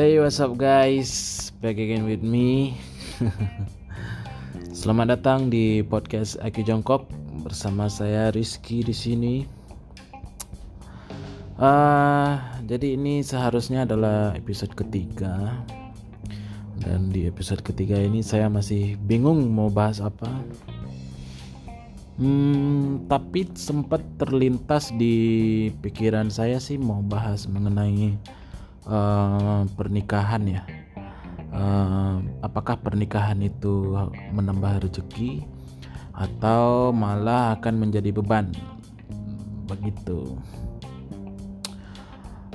Hey, what's up guys? Back again with me. Selamat datang di podcast Aki Jongkok bersama saya Rizky di sini. Uh, jadi ini seharusnya adalah episode ketiga dan di episode ketiga ini saya masih bingung mau bahas apa. Hmm, tapi sempat terlintas di pikiran saya sih mau bahas mengenai uh, pernikahan ya. Uh, apakah pernikahan itu menambah rezeki atau malah akan menjadi beban? Begitu.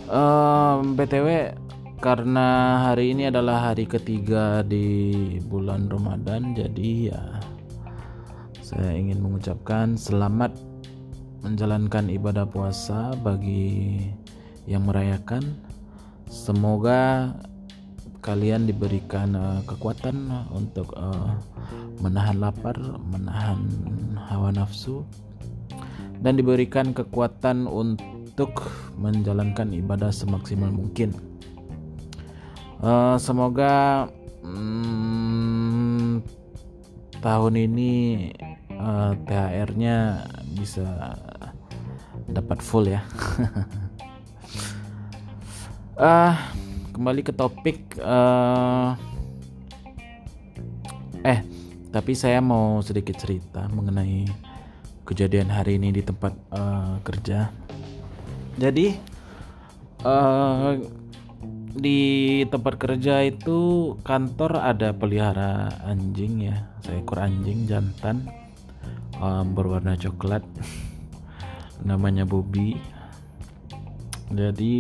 Uh, btw karena hari ini adalah hari ketiga di bulan Ramadan, jadi ya saya ingin mengucapkan selamat menjalankan ibadah puasa bagi yang merayakan. Semoga kalian diberikan uh, kekuatan untuk uh, menahan lapar, menahan hawa nafsu, dan diberikan kekuatan untuk menjalankan ibadah semaksimal mungkin. Uh, semoga hmm, tahun ini uh, eh, THR-nya bisa dapat full ya. uh, kembali ke topik uh, eh tapi saya mau sedikit cerita mengenai kejadian hari ini di tempat uh, kerja. Jadi uh, di tempat kerja itu kantor ada pelihara anjing ya seekor anjing jantan um, berwarna coklat namanya Bobby jadi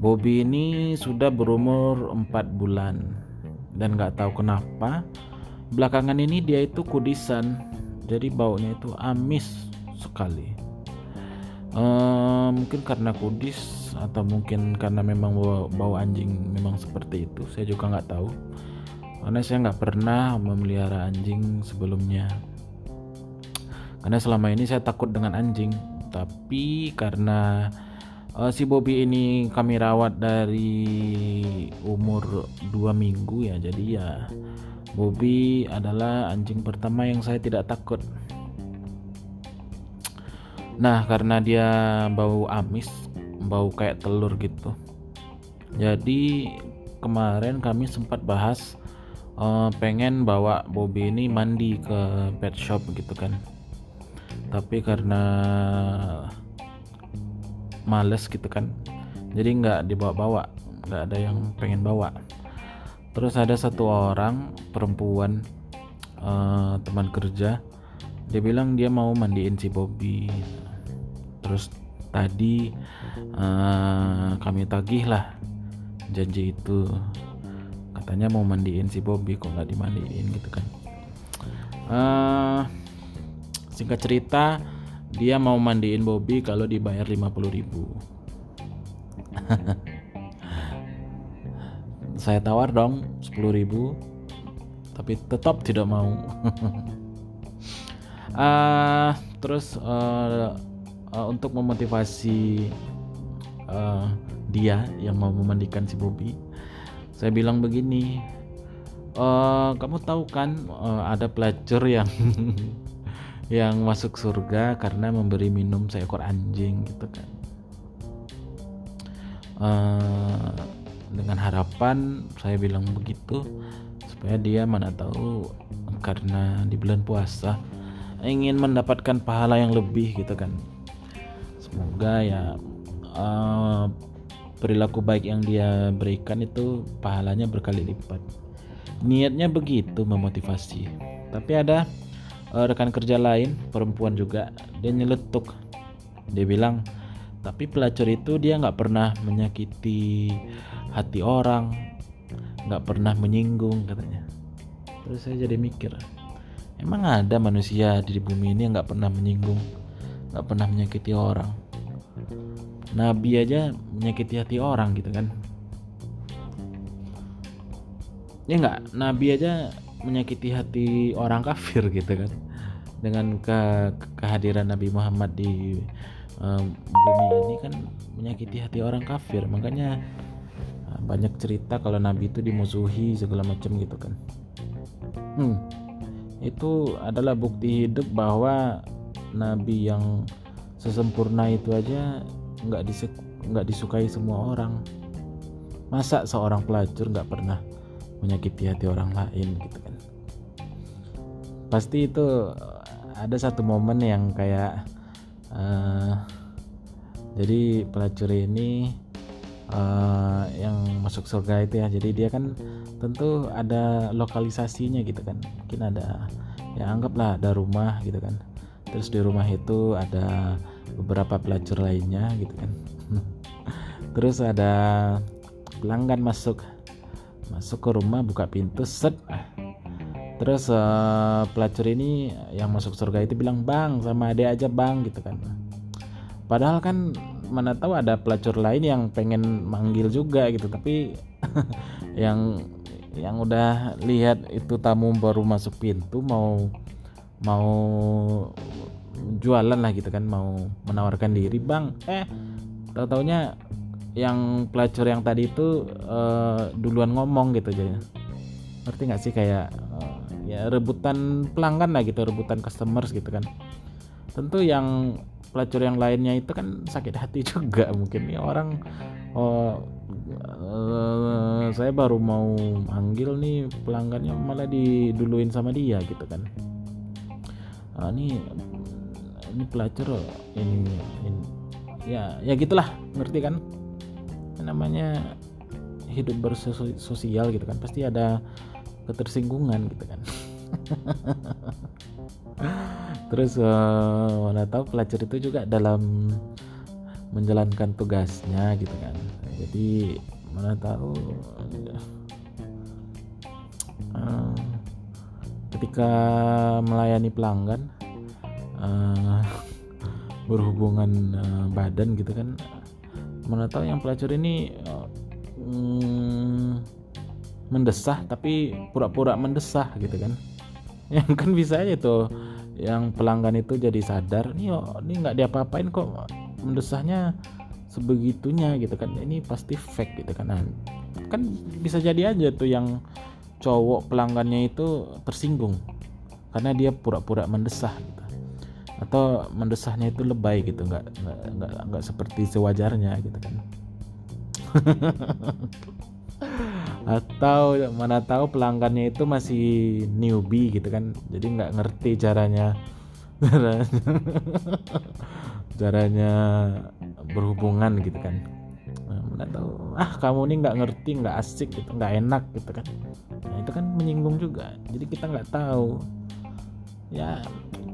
Bobby ini sudah berumur 4 bulan dan nggak tahu kenapa belakangan ini dia itu kudisan jadi baunya itu amis sekali. Uh, mungkin karena kudis atau mungkin karena memang bau, bau anjing memang seperti itu saya juga nggak tahu. Karena saya nggak pernah memelihara anjing sebelumnya. Karena selama ini saya takut dengan anjing tapi karena uh, si Bobby ini kami rawat dari umur 2 minggu ya jadi ya Bobby adalah anjing pertama yang saya tidak takut Nah, karena dia bau amis, bau kayak telur gitu. Jadi kemarin kami sempat bahas uh, pengen bawa Bobby ini mandi ke pet shop gitu kan. Tapi karena males gitu kan, jadi nggak dibawa-bawa, nggak ada yang pengen bawa. Terus ada satu orang perempuan uh, teman kerja, dia bilang dia mau mandiin si Bobby. Terus tadi uh, kami tagih lah janji itu. Katanya mau mandiin si Bobby kok nggak dimandiin gitu kan. Uh, singkat cerita dia mau mandiin Bobby kalau dibayar 50 ribu. Saya tawar dong 10 ribu tapi tetap tidak mau. Uh, terus uh, uh, untuk memotivasi uh, dia yang mau memandikan si Bobby saya bilang begini uh, kamu tahu kan uh, ada pelacur yang yang masuk surga karena memberi minum seekor anjing gitu kan. Uh, dengan harapan saya bilang begitu supaya dia mana tahu karena di bulan puasa ingin mendapatkan pahala yang lebih gitu kan. Semoga ya uh, perilaku baik yang dia berikan itu pahalanya berkali lipat. Niatnya begitu memotivasi. Tapi ada uh, rekan kerja lain perempuan juga dia nyeletuk. Dia bilang tapi pelacur itu dia nggak pernah menyakiti hati orang nggak pernah menyinggung katanya. Terus saya jadi mikir emang ada manusia di bumi ini yang nggak pernah menyinggung nggak pernah menyakiti orang? Nabi aja menyakiti hati orang gitu kan. Ya nggak Nabi aja menyakiti hati orang kafir gitu kan. Dengan ke kehadiran Nabi Muhammad di um, bumi ini kan menyakiti hati orang kafir. Makanya banyak cerita kalau nabi itu dimusuhi segala macam gitu kan. Hmm, itu adalah bukti hidup bahwa nabi yang sesempurna itu aja nggak nggak disukai semua orang. Masa seorang pelacur nggak pernah menyakiti hati orang lain gitu kan pasti itu ada satu momen yang kayak uh, jadi pelacur ini uh, yang masuk surga itu ya. Jadi dia kan tentu ada lokalisasinya gitu kan. Mungkin ada ya anggaplah ada rumah gitu kan. Terus di rumah itu ada beberapa pelacur lainnya gitu kan. Terus ada pelanggan masuk. Masuk ke rumah buka pintu set terus uh, pelacur ini yang masuk surga itu bilang bang sama adek aja bang gitu kan. Padahal kan mana tahu ada pelacur lain yang pengen manggil juga gitu tapi yang yang udah lihat itu tamu baru masuk pintu mau mau jualan lah gitu kan mau menawarkan diri bang eh tahu taunya yang pelacur yang tadi itu uh, duluan ngomong gitu jadi ngerti nggak sih kayak ya rebutan pelanggan lah gitu rebutan customers gitu kan. Tentu yang pelacur yang lainnya itu kan sakit hati juga mungkin ya orang oh uh, saya baru mau manggil nih pelanggannya malah diduluin sama dia gitu kan. Uh, ini ini pelacur ini, ini ya ya gitulah ngerti kan? Namanya hidup bersosial gitu kan. Pasti ada ketersinggungan gitu kan. Terus uh, mana tahu pelacur itu juga dalam menjalankan tugasnya gitu kan. Jadi mana tahu uh, ketika melayani pelanggan uh, berhubungan uh, badan gitu kan mana tahu yang pelacur ini uh, mendesah tapi pura-pura mendesah gitu kan. Yang kan bisa aja tuh. Yang pelanggan itu jadi sadar nih oh, ini nggak diapa-apain kok mendesahnya sebegitunya gitu kan. Ini pasti fake gitu kan. Nah, kan bisa jadi aja tuh yang cowok pelanggannya itu tersinggung karena dia pura-pura mendesah gitu. Atau mendesahnya itu lebay gitu nggak nggak nggak seperti sewajarnya gitu kan atau mana tahu pelanggannya itu masih newbie gitu kan. Jadi nggak ngerti caranya. Caranya berhubungan gitu kan. Nah, mana tahu ah kamu ini nggak ngerti nggak asik gitu nggak enak gitu kan. Nah itu kan menyinggung juga. Jadi kita nggak tahu. Ya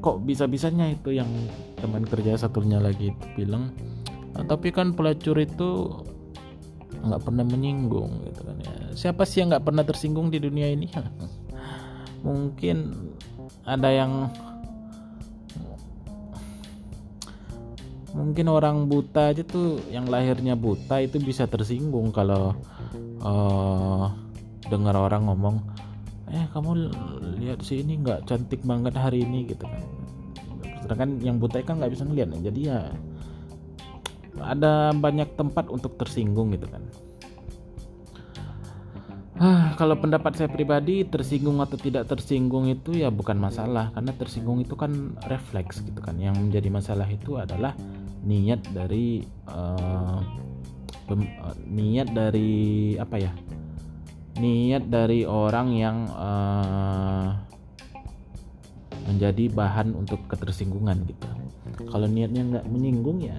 kok bisa bisanya itu yang teman kerja satunya lagi itu bilang. Nah, tapi kan pelacur itu nggak pernah menyinggung gitu kan ya siapa sih yang nggak pernah tersinggung di dunia ini? Mungkin ada yang mungkin orang buta aja tuh yang lahirnya buta itu bisa tersinggung kalau uh, dengar orang ngomong eh kamu lihat sih ini nggak cantik banget hari ini gitu kan. Sedangkan yang buta kan nggak bisa ngeliat jadi ya ada banyak tempat untuk tersinggung gitu kan Ah, kalau pendapat saya pribadi tersinggung atau tidak tersinggung itu ya bukan masalah. Karena tersinggung itu kan refleks gitu kan. Yang menjadi masalah itu adalah niat dari uh, niat dari apa ya? Niat dari orang yang uh, menjadi bahan untuk ketersinggungan gitu. Kalau niatnya nggak menyinggung ya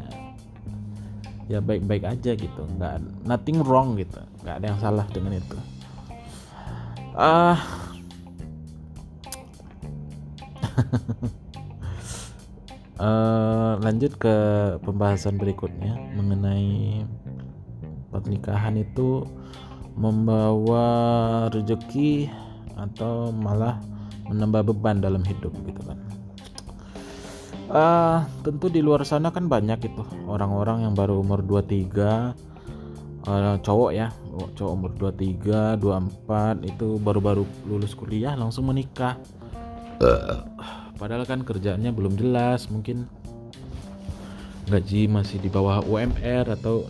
ya baik-baik aja gitu. Nggak nothing wrong gitu. Nggak ada yang salah dengan itu ah. Uh, lanjut ke pembahasan berikutnya mengenai pernikahan itu membawa rezeki atau malah menambah beban dalam hidup gitu kan. Uh, tentu di luar sana kan banyak itu orang-orang yang baru umur 23 uh, cowok ya cowok umur 23 24 itu baru-baru lulus kuliah langsung menikah. Padahal kan kerjaannya belum jelas mungkin gaji masih di bawah UMR atau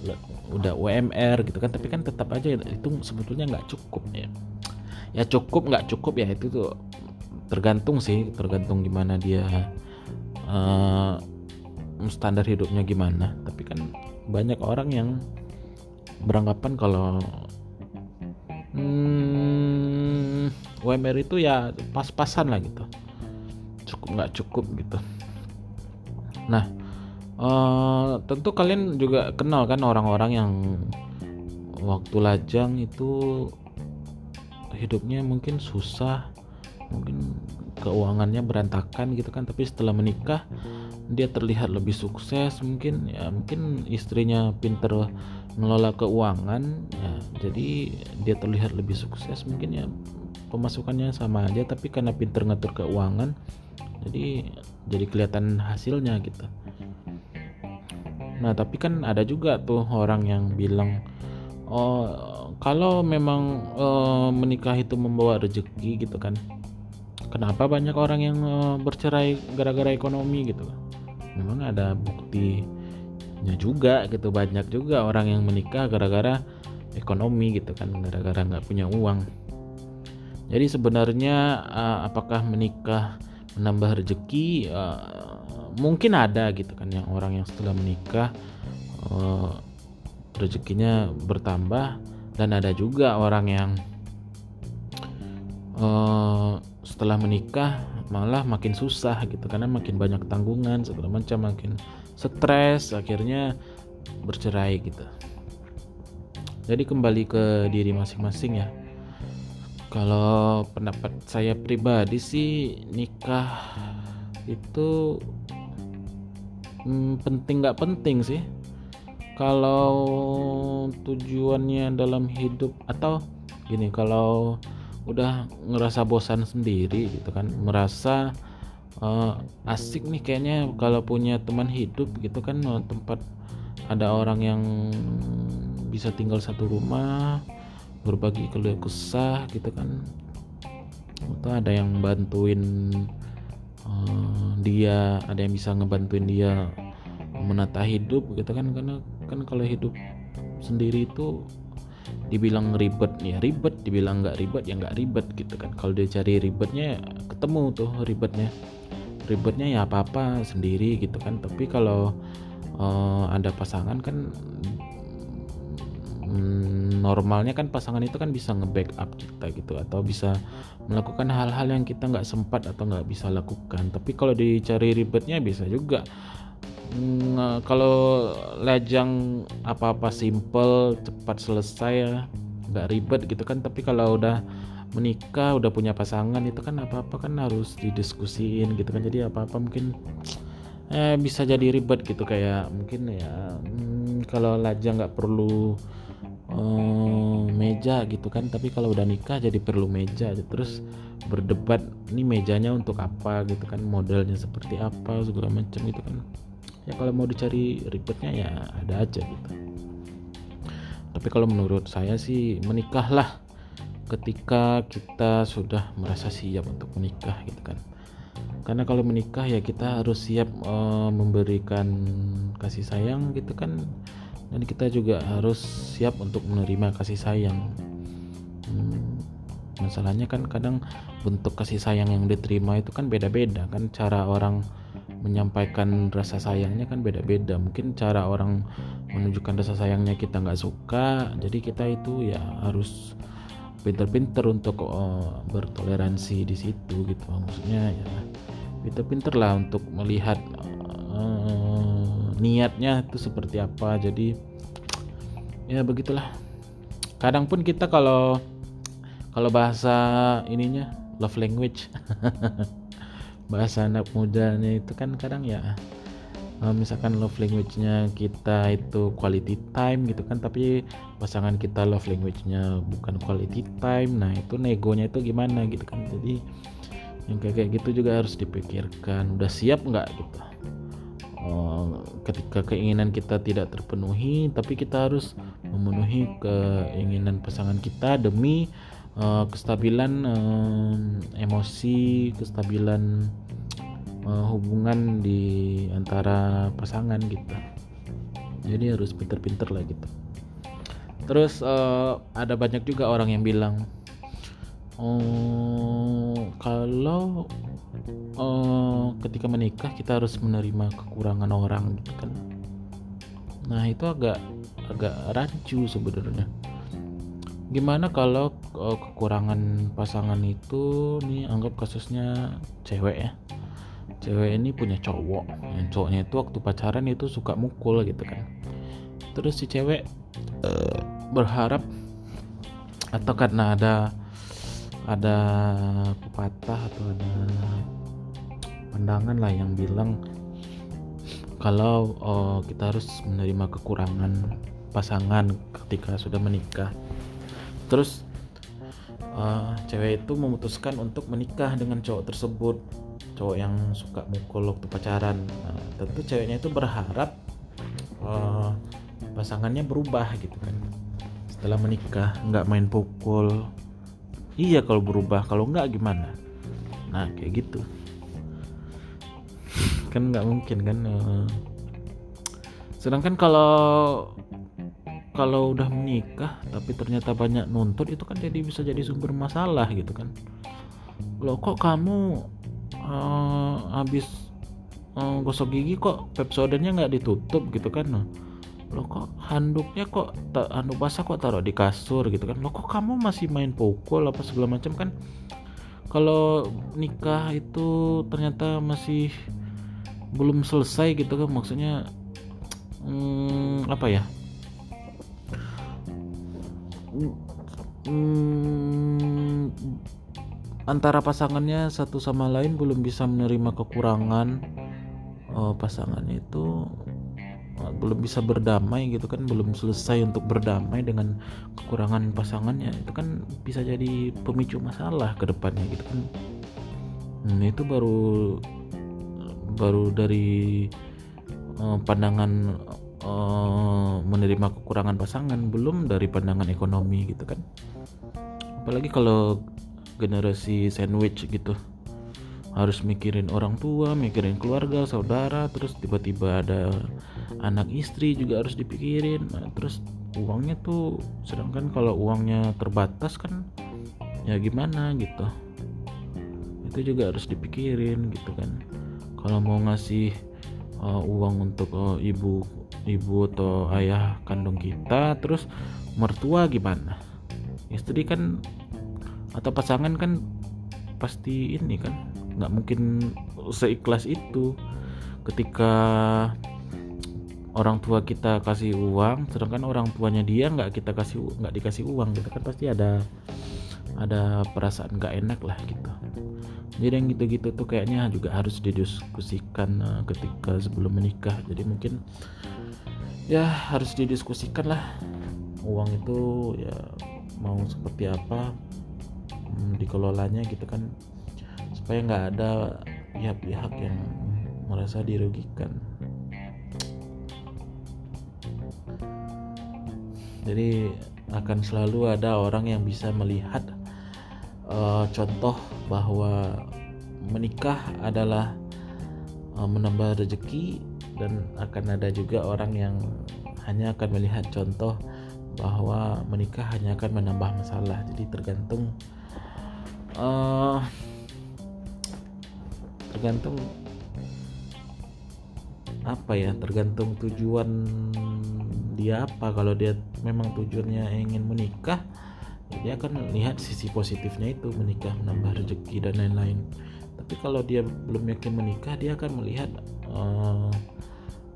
udah UMR gitu kan. Tapi kan tetap aja itu sebetulnya nggak cukup ya. Ya cukup nggak cukup ya itu tuh tergantung sih tergantung gimana dia uh, standar hidupnya gimana. Tapi kan banyak orang yang beranggapan kalau hmm, UMR itu ya pas-pasan lah gitu. Cukup nggak cukup gitu. Nah uh, tentu kalian juga kenal kan orang-orang yang waktu lajang itu hidupnya mungkin susah mungkin keuangannya berantakan gitu kan. Tapi setelah menikah dia terlihat lebih sukses mungkin ya mungkin istrinya pinter ngelola keuangan ya jadi dia terlihat lebih sukses mungkin ya pemasukannya sama aja tapi karena pinter ngatur keuangan jadi jadi kelihatan hasilnya gitu. Nah tapi kan ada juga tuh orang yang bilang oh kalau memang uh, menikah itu membawa rezeki gitu kan. Kenapa banyak orang yang uh, bercerai gara-gara ekonomi gitu? kan memang ada buktinya juga gitu banyak juga orang yang menikah gara-gara ekonomi gitu kan gara-gara nggak punya uang. Jadi sebenarnya uh, apakah menikah menambah rezeki uh, mungkin ada gitu kan yang orang yang setelah menikah uh, rezekinya bertambah. Dan ada juga orang yang setelah menikah malah makin susah gitu karena makin banyak tanggungan segala macam makin stres akhirnya bercerai gitu. Jadi kembali ke diri masing-masing ya. Kalau pendapat saya pribadi sih nikah itu hmm, penting nggak penting sih. Kalau tujuannya dalam hidup atau gini kalau udah ngerasa bosan sendiri gitu kan. Merasa uh, asik nih kayaknya kalau punya teman hidup gitu kan uh, tempat ada orang yang bisa tinggal satu rumah berbagi keluh kesah gitu kan. Atau ada yang bantuin uh, dia ada yang bisa ngebantuin dia menata hidup gitu kan. Karena kan kalau hidup sendiri itu dibilang ribet ya ribet dibilang nggak ribet ya nggak ribet gitu kan. Kalau dia cari ribetnya ketemu tuh ribetnya. Ribetnya ya apa apa sendiri gitu kan. Tapi kalau uh, ada pasangan kan mm, normalnya kan pasangan itu kan bisa nge-backup kita gitu. Atau bisa melakukan hal-hal yang kita nggak sempat atau nggak bisa lakukan. Tapi kalau dicari ribetnya bisa juga Kalau lajang apa-apa simple cepat selesai ya nggak ribet gitu kan. Tapi kalau udah menikah udah punya pasangan itu kan apa-apa kan harus didiskusiin gitu kan. Jadi apa-apa mungkin eh, bisa jadi ribet gitu. Kayak mungkin ya hmm, kalau lajang nggak perlu uh, meja gitu kan. Tapi kalau udah nikah jadi perlu meja. Terus berdebat ini mejanya untuk apa gitu kan modelnya seperti apa segala macam gitu kan ya kalau mau dicari ribetnya ya ada aja gitu. Tapi kalau menurut saya sih menikahlah ketika kita sudah merasa siap untuk menikah gitu kan. Karena kalau menikah ya kita harus siap uh, memberikan kasih sayang gitu kan. Dan kita juga harus siap untuk menerima kasih sayang. Hmm, masalahnya kan kadang bentuk kasih sayang yang diterima itu kan beda-beda kan cara orang menyampaikan rasa sayangnya kan beda-beda. Mungkin cara orang menunjukkan rasa sayangnya kita nggak suka jadi kita itu ya harus pinter-pinter untuk uh, bertoleransi di situ gitu. Maksudnya ya pinter-pinter lah untuk melihat uh, niatnya itu seperti apa. Jadi ya begitulah. Kadang pun kita kalau kalau bahasa ininya love language bahasa anak mudanya itu kan kadang ya uh, misalkan love language-nya kita itu quality time gitu kan tapi pasangan kita love language-nya bukan quality time nah itu negonya itu gimana gitu kan. Jadi yang kayak kayak gitu juga harus dipikirkan udah siap nggak gitu? Uh, ketika keinginan kita tidak terpenuhi tapi kita harus memenuhi keinginan pasangan kita demi uh, kestabilan uh, emosi, kestabilan uh, hubungan di antara pasangan gitu. Jadi harus pinter-pinter lah gitu. Terus uh, ada banyak juga orang yang bilang oh kalau uh, ketika menikah kita harus menerima kekurangan orang gitu kan. Nah itu agak agak rancu sebenarnya gimana kalau uh, kekurangan pasangan itu nih anggap kasusnya cewek ya? Cewek ini punya cowok yang cowoknya itu waktu pacaran itu suka mukul gitu kan. Terus si cewek uh, berharap atau karena ada ada pepatah atau ada pandangan lah yang bilang kalau uh, kita harus menerima kekurangan pasangan ketika sudah menikah terus uh, cewek itu memutuskan untuk menikah dengan cowok tersebut. Cowok yang suka mukul waktu pacaran. Nah, tentu ceweknya itu berharap uh, pasangannya berubah gitu kan. Setelah menikah nggak main pukul. Iya kalau berubah kalau nggak gimana? Nah kayak gitu. Kan nggak mungkin kan uh, sedangkan kalau kalau udah menikah tapi ternyata banyak nuntut itu kan jadi bisa jadi sumber masalah gitu kan. Lo kok kamu uh, habis uh, gosok gigi kok pepsodenya nggak ditutup gitu kan? Lo kok handuknya kok handuk basah kok taruh di kasur gitu kan? Lo kok kamu masih main pukul apa segala macam kan? Kalau nikah itu ternyata masih belum selesai gitu kan? Maksudnya hmm, apa ya hmm, antara pasangannya satu sama lain belum bisa menerima kekurangan. Uh, pasangannya itu uh, belum bisa berdamai gitu kan belum selesai untuk berdamai dengan kekurangan pasangannya. Itu kan bisa jadi pemicu masalah ke depannya gitu kan. Hmm, itu baru baru dari uh, pandangan uh, menerima kekurangan pasangan belum dari pandangan ekonomi gitu kan apalagi kalau generasi sandwich gitu harus mikirin orang tua, mikirin keluarga, saudara, terus tiba-tiba ada anak istri juga harus dipikirin. Nah, terus uangnya tuh sedangkan kalau uangnya terbatas kan ya gimana gitu. Itu juga harus dipikirin gitu kan. Kalau mau ngasih uh, uang untuk uh, ibu ibu atau ayah kandung kita terus mertua gimana? Istri kan atau pasangan kan pasti ini kan nggak mungkin seikhlas itu. Ketika orang tua kita kasih uang sedangkan orang tuanya dia nggak kita kasih nggak dikasih uang gitu kan pasti ada ada perasaan nggak enak lah gitu. Jadi yang gitu-gitu tuh kayaknya juga harus didiskusikan uh, ketika sebelum menikah. Jadi mungkin ya harus didiskusikan lah. Uang itu ya mau seperti apa hmm, dikelolanya gitu kan. Supaya nggak ada pihak-pihak yang merasa dirugikan. Jadi akan selalu ada orang yang bisa melihat uh, contoh bahwa menikah adalah uh, menambah rezeki dan akan ada juga orang yang hanya akan melihat contoh bahwa menikah hanya akan menambah masalah. Jadi tergantung uh, tergantung apa ya? Tergantung tujuan dia apa. Kalau dia memang tujuannya ingin menikah ya dia akan lihat sisi positifnya itu menikah menambah rezeki dan lain-lain. Tapi kalau dia belum yakin menikah dia akan melihat uh,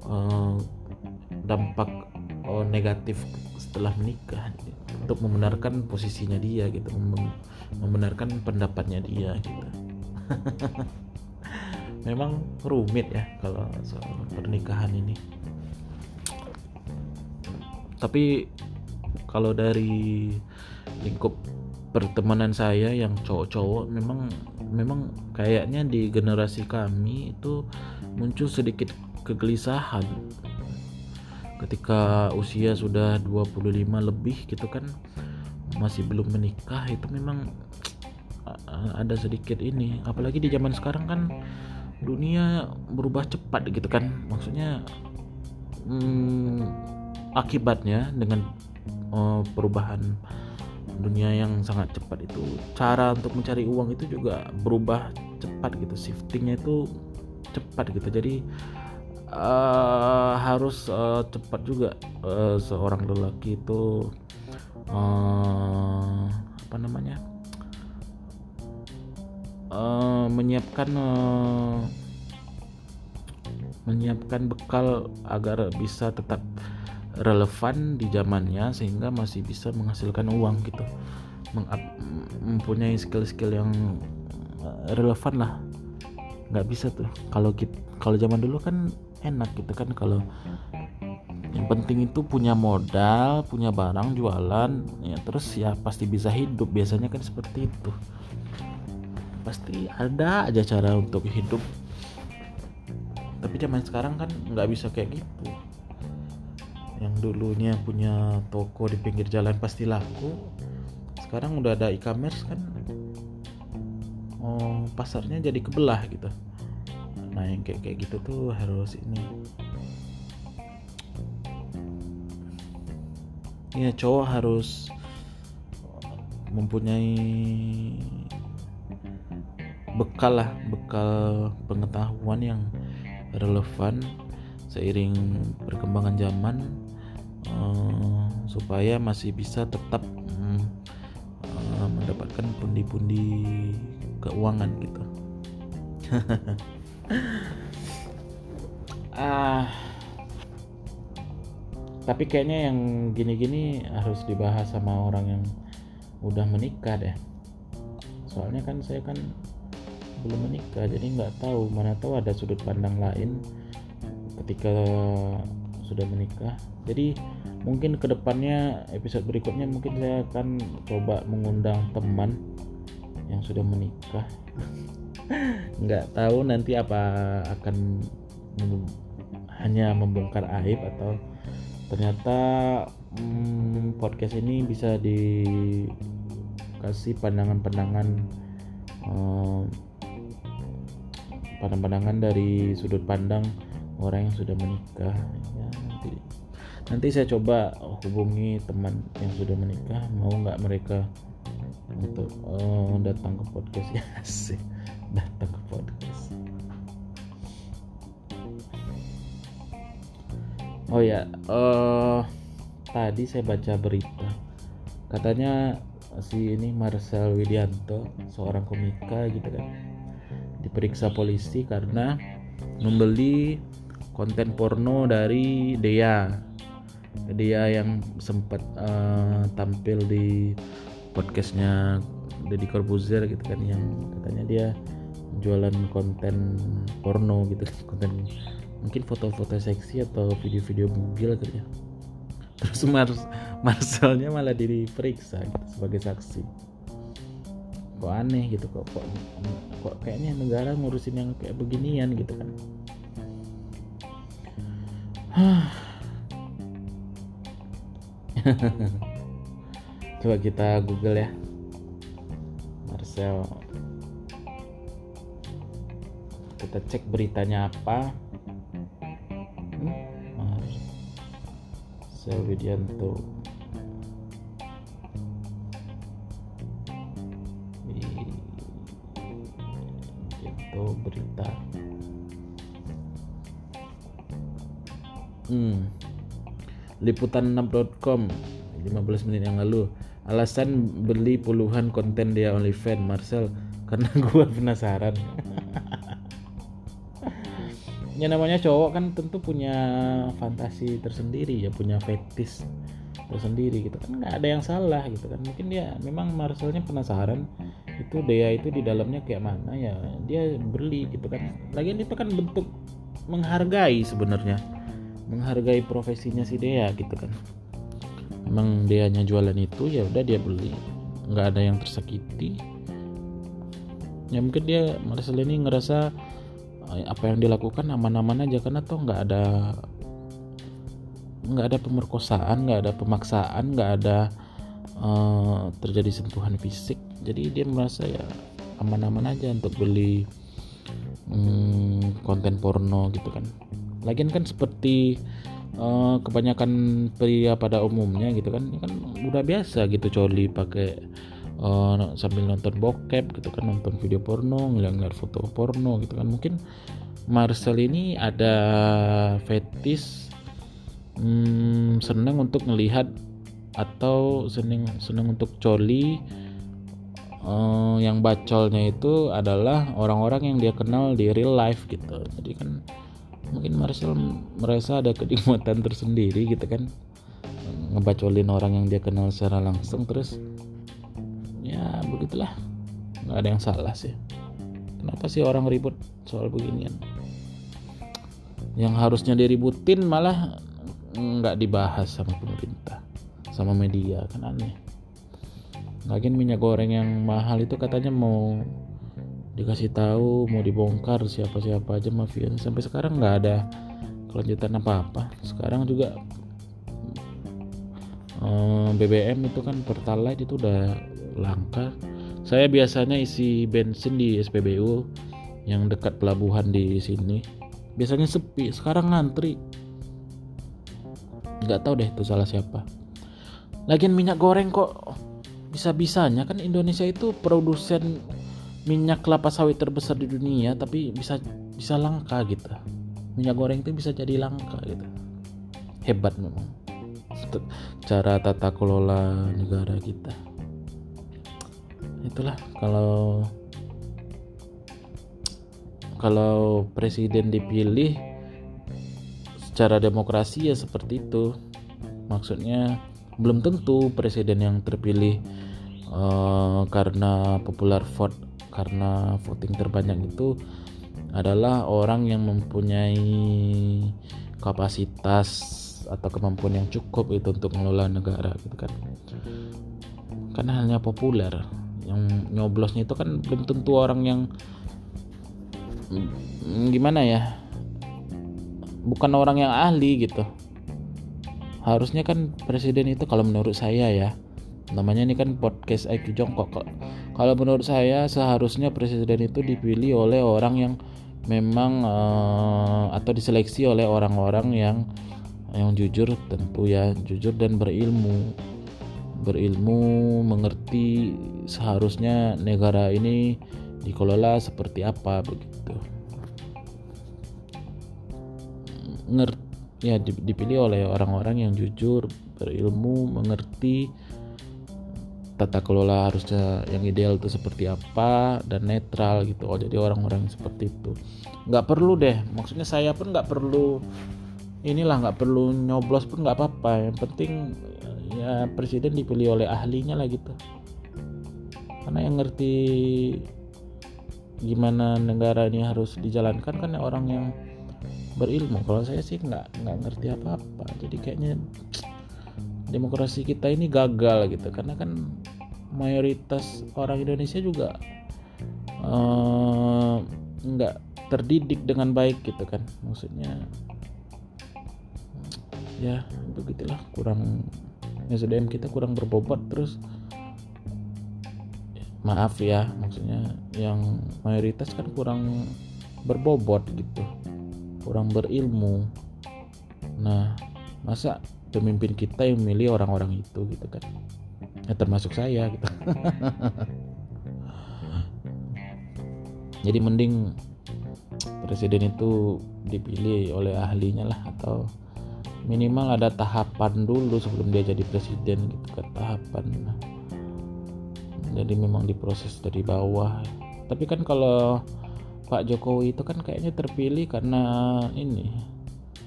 uh, dampak uh, negatif setelah menikah gitu. untuk membenarkan posisinya dia gitu mem membenarkan pendapatnya dia gitu memang rumit ya kalau soal pernikahan ini tapi kalau dari lingkup pertemanan saya yang cowok-cowok memang memang kayaknya di generasi kami itu muncul sedikit kegelisahan. Ketika usia sudah 25 lebih gitu kan masih belum menikah itu memang ada sedikit ini. Apalagi di zaman sekarang kan dunia berubah cepat gitu kan. Maksudnya hmm, akibatnya dengan uh, perubahan dunia yang sangat cepat itu. Cara untuk mencari uang itu juga berubah cepat gitu. Shiftingnya itu cepat gitu. Jadi uh, harus uh, cepat juga uh, seorang lelaki itu uh, apa namanya uh, menyiapkan uh, menyiapkan bekal agar bisa tetap relevan di zamannya sehingga masih bisa menghasilkan uang gitu. Mempunyai skill-skill yang relevan lah. Nggak bisa tuh. Kalau kita kalau zaman dulu kan enak gitu kan kalau yang penting itu punya modal punya barang jualan ya terus ya pasti bisa hidup. Biasanya kan seperti itu. Pasti ada aja cara untuk hidup. Tapi zaman sekarang kan nggak bisa kayak gitu. Yang dulunya punya toko di pinggir jalan pasti laku. Sekarang udah ada e-commerce kan oh pasarnya jadi kebelah gitu nah yang kayak kayak gitu tuh harus ini. Ya cowok harus mempunyai bekal lah bekal pengetahuan yang relevan seiring perkembangan zaman uh, supaya masih bisa tetap um, uh, mendapatkan pundi-pundi keuangan gitu ah. Tapi kayaknya yang gini-gini harus dibahas sama orang yang udah menikah deh. Soalnya kan saya kan belum menikah jadi nggak tahu mana tahu ada sudut pandang lain ketika sudah menikah. Jadi mungkin ke depannya episode berikutnya mungkin saya akan coba mengundang teman yang sudah menikah nggak tahu nanti apa akan hanya membongkar aib atau ternyata hmm, podcast ini bisa dikasih pandangan-pandangan hmm, pandangan-pandangan dari sudut pandang orang yang sudah menikah. Ya, nanti nanti saya coba hubungi teman yang sudah menikah mau nggak mereka untuk uh, datang ke podcast. Ya sih datang ke podcast. Oh ya uh, tadi saya baca berita. Katanya si ini Marcel Widianto seorang komika gitu kan diperiksa polisi karena membeli konten porno dari Dea. Dea yang sempat uh, tampil di podcastnya Deddy Corbuzier gitu kan yang katanya dia jualan konten porno gitu. Konten mungkin foto-foto seksi atau video-video bugil gitu ya. Terus Mars Marcelnya malah diperiksa gitu, sebagai saksi. Kok aneh gitu kok kok kok kayaknya negara ngurusin yang kayak beginian gitu kan. Coba kita google ya. Marcel kita cek beritanya apa. Hmm? Marcel Widianto. Widianto berita. Hmm. liputan6.com 15 menit yang lalu. Alasan beli puluhan konten dia OnlyFans Marcel karena gue penasaran ya namanya cowok kan tentu punya fantasi tersendiri ya punya fetis tersendiri gitu. Kan nggak ada yang salah gitu kan. Mungkin dia memang Marcelnya penasaran itu dia itu di dalamnya kayak mana ya dia beli gitu kan. Lagian itu kan bentuk menghargai sebenarnya. Menghargai profesinya si Dea gitu kan. Emang dia hanya jualan itu ya udah dia beli. Nggak ada yang tersakiti. Ya mungkin dia Marcel ini ngerasa apa yang dilakukan aman-aman aja karena tuh nggak ada nggak ada pemerkosaan nggak ada pemaksaan nggak ada uh, terjadi sentuhan fisik. Jadi dia merasa ya aman-aman aja untuk beli hmm, konten porno gitu kan. Lagian kan seperti uh, kebanyakan pria pada umumnya gitu kan kan udah biasa gitu coli pakai uh, sambil nonton bokep gitu kan nonton video porno ngeliat-ngeliat foto porno gitu kan. Mungkin Marcel ini ada fetis hmm, senang untuk melihat atau seneng seneng untuk coli. Uh, yang bacolnya itu adalah orang-orang yang dia kenal di real life gitu. Jadi kan mungkin Marcel merasa ada kenikmatan tersendiri gitu kan. Ngebacolin orang yang dia kenal secara langsung terus ya begitulah. Nggak ada yang salah sih. Kenapa sih orang ribut soal beginian? Yang harusnya diributin malah nggak dibahas sama pemerintah sama media kan aneh. Lagian minyak goreng yang mahal itu katanya mau dikasih tahu mau dibongkar siapa-siapa aja mafia. Sampai sekarang nggak ada kelanjutan apa-apa. Sekarang juga eh, BBM itu kan pertalite itu udah langka. Saya biasanya isi bensin di SPBU yang dekat pelabuhan di sini. Biasanya sepi. Sekarang ngantri. Nggak tahu deh itu salah siapa. Lagian minyak goreng kok bisa-bisanya. Kan Indonesia itu produsen minyak kelapa sawit terbesar di dunia tapi bisa bisa langka gitu. Minyak goreng itu bisa jadi langka gitu. Hebat memang. Cara tata kelola negara kita itulah kalau kalau presiden dipilih secara demokrasi ya seperti itu. Maksudnya belum tentu presiden yang terpilih uh, karena popular vote karena voting terbanyak itu adalah orang yang mempunyai kapasitas atau kemampuan yang cukup itu untuk mengelola negara gitu kan. Karena hanya populer yang nyoblosnya itu kan belum tentu orang yang gimana ya bukan orang yang ahli gitu. Harusnya kan presiden itu kalau menurut saya ya namanya ini kan podcast IQ Jongkok kalau menurut saya seharusnya presiden itu dipilih oleh orang yang memang uh, atau diseleksi oleh orang-orang yang yang jujur tentu ya jujur dan berilmu berilmu mengerti seharusnya negara ini dikelola seperti apa begitu. Ngerti ya dipilih oleh orang-orang yang jujur berilmu mengerti tata kelola harusnya yang ideal itu seperti apa dan netral gitu. Oh jadi orang-orang seperti itu. Nggak perlu deh maksudnya saya pun nggak perlu inilah nggak perlu nyoblos pun nggak apa-apa. Yang penting ya presiden dipilih oleh ahlinya lah gitu. Karena yang ngerti gimana negara ini harus dijalankan kan orang yang berilmu. Kalau saya sih nggak nggak ngerti apa apa jadi kayaknya demokrasi kita ini gagal gitu. Karena kan mayoritas orang Indonesia juga uh, nggak terdidik dengan baik gitu kan. Maksudnya ya begitulah kurang SDM kita kurang berbobot terus maaf ya maksudnya yang mayoritas kan kurang berbobot gitu kurang berilmu. Nah masa pemimpin kita yang memilih orang-orang itu gitu kan? Ya termasuk saya gitu. Jadi mending presiden itu dipilih oleh ahlinya lah atau minimal ada tahapan dulu sebelum dia jadi presiden gitu kan tahapan. Jadi memang diproses dari bawah. Tapi kan kalau Pak Jokowi itu kan kayaknya terpilih karena ini.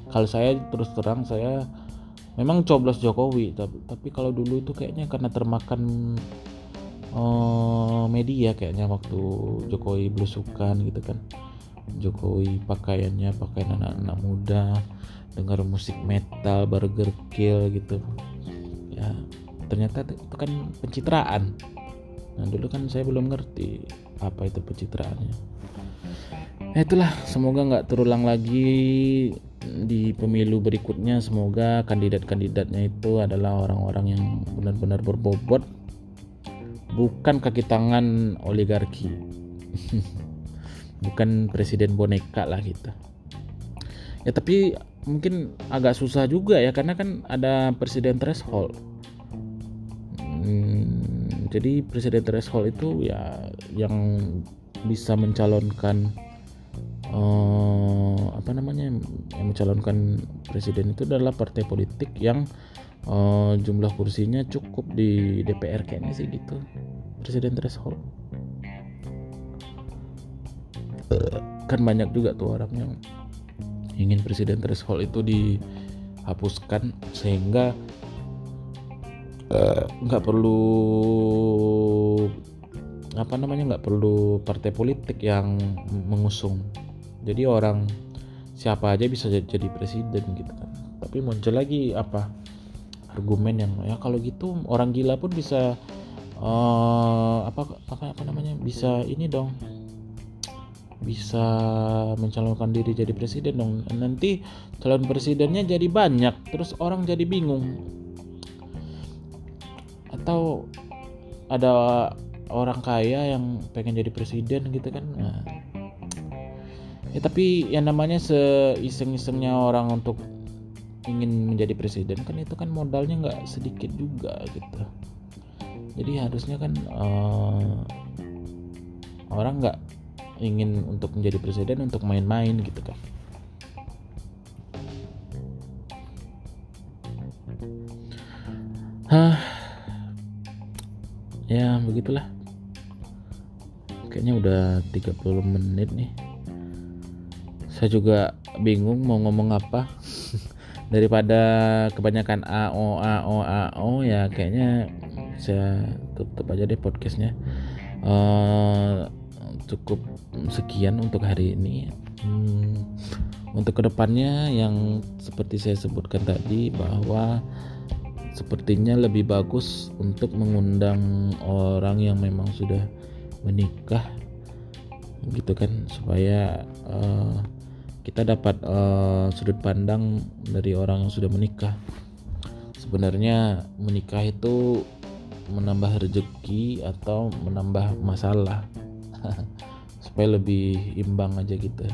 Kalau saya terus terang saya memang coblos Jokowi tapi tapi kalau dulu itu kayaknya karena termakan uh, media kayaknya waktu Jokowi belusukan gitu kan. Jokowi pakaiannya pakaian anak-anak muda dengar musik metal burger kill gitu. Ya ternyata itu kan pencitraan. Nah dulu kan saya belum ngerti apa itu pencitraannya. Nah, itulah. Semoga nggak terulang lagi di pemilu berikutnya. Semoga kandidat-kandidatnya itu adalah orang-orang yang benar-benar berbobot. Bukan kaki tangan oligarki. Bukan presiden boneka lah gitu. Ya tapi mungkin agak susah juga ya karena kan ada presiden threshold. Hmm, jadi presiden threshold itu ya yang bisa mencalonkan uh, apa namanya yang mencalonkan presiden itu adalah partai politik yang uh, jumlah kursinya cukup di DPR kayaknya sih gitu presiden threshold. Kan banyak juga tuh orang yang ingin presiden threshold itu dihapuskan sehingga nggak uh, perlu apa namanya nggak perlu partai politik yang mengusung. Jadi orang siapa aja bisa jadi presiden gitu kan. Tapi muncul lagi apa argumen yang ya kalau gitu orang gila pun bisa uh, apa apa apa namanya bisa ini dong bisa mencalonkan diri jadi presiden dong. Nanti calon presidennya jadi banyak terus orang jadi bingung. Atau ada orang kaya yang pengen jadi presiden gitu kan? Nah, ya tapi yang namanya seiseng-isengnya orang untuk ingin menjadi presiden kan itu kan modalnya nggak sedikit juga gitu. Jadi harusnya kan uh, orang nggak ingin untuk menjadi presiden untuk main-main gitu kan. Hah, ya begitulah. Kayaknya udah 30 menit nih. Saya juga bingung mau ngomong apa. Daripada kebanyakan AO AO AO ya kayaknya saya tutup aja deh podcastnya. Uh, cukup sekian untuk hari ini. Hmm, untuk ke depannya yang seperti saya sebutkan tadi bahwa sepertinya lebih bagus untuk mengundang orang yang memang sudah menikah gitu kan? Supaya uh, kita dapat uh, sudut pandang dari orang yang sudah menikah. Sebenarnya menikah itu menambah rezeki atau menambah masalah supaya lebih imbang aja gitu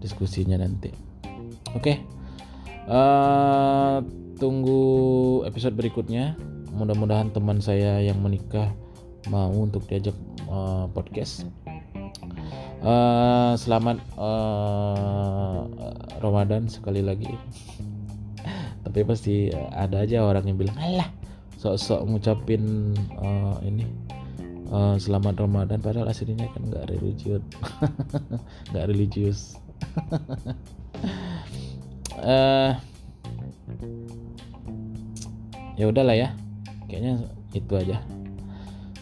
diskusinya nanti oke okay. uh, eh, tunggu episode berikutnya mudah-mudahan teman saya yang menikah mau untuk diajak uh, podcast. Uh, selamat uh, Ramadan sekali lagi. Tapi pasti ada aja orang yang bilang, "Alah, sok-sok ngucapin uh, ini uh, selamat Ramadan padahal aslinya kan nggak religius." nggak religius. uh, ya udahlah ya. Kayaknya itu aja.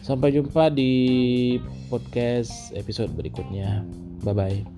Sampai jumpa di podcast episode berikutnya. Bye bye.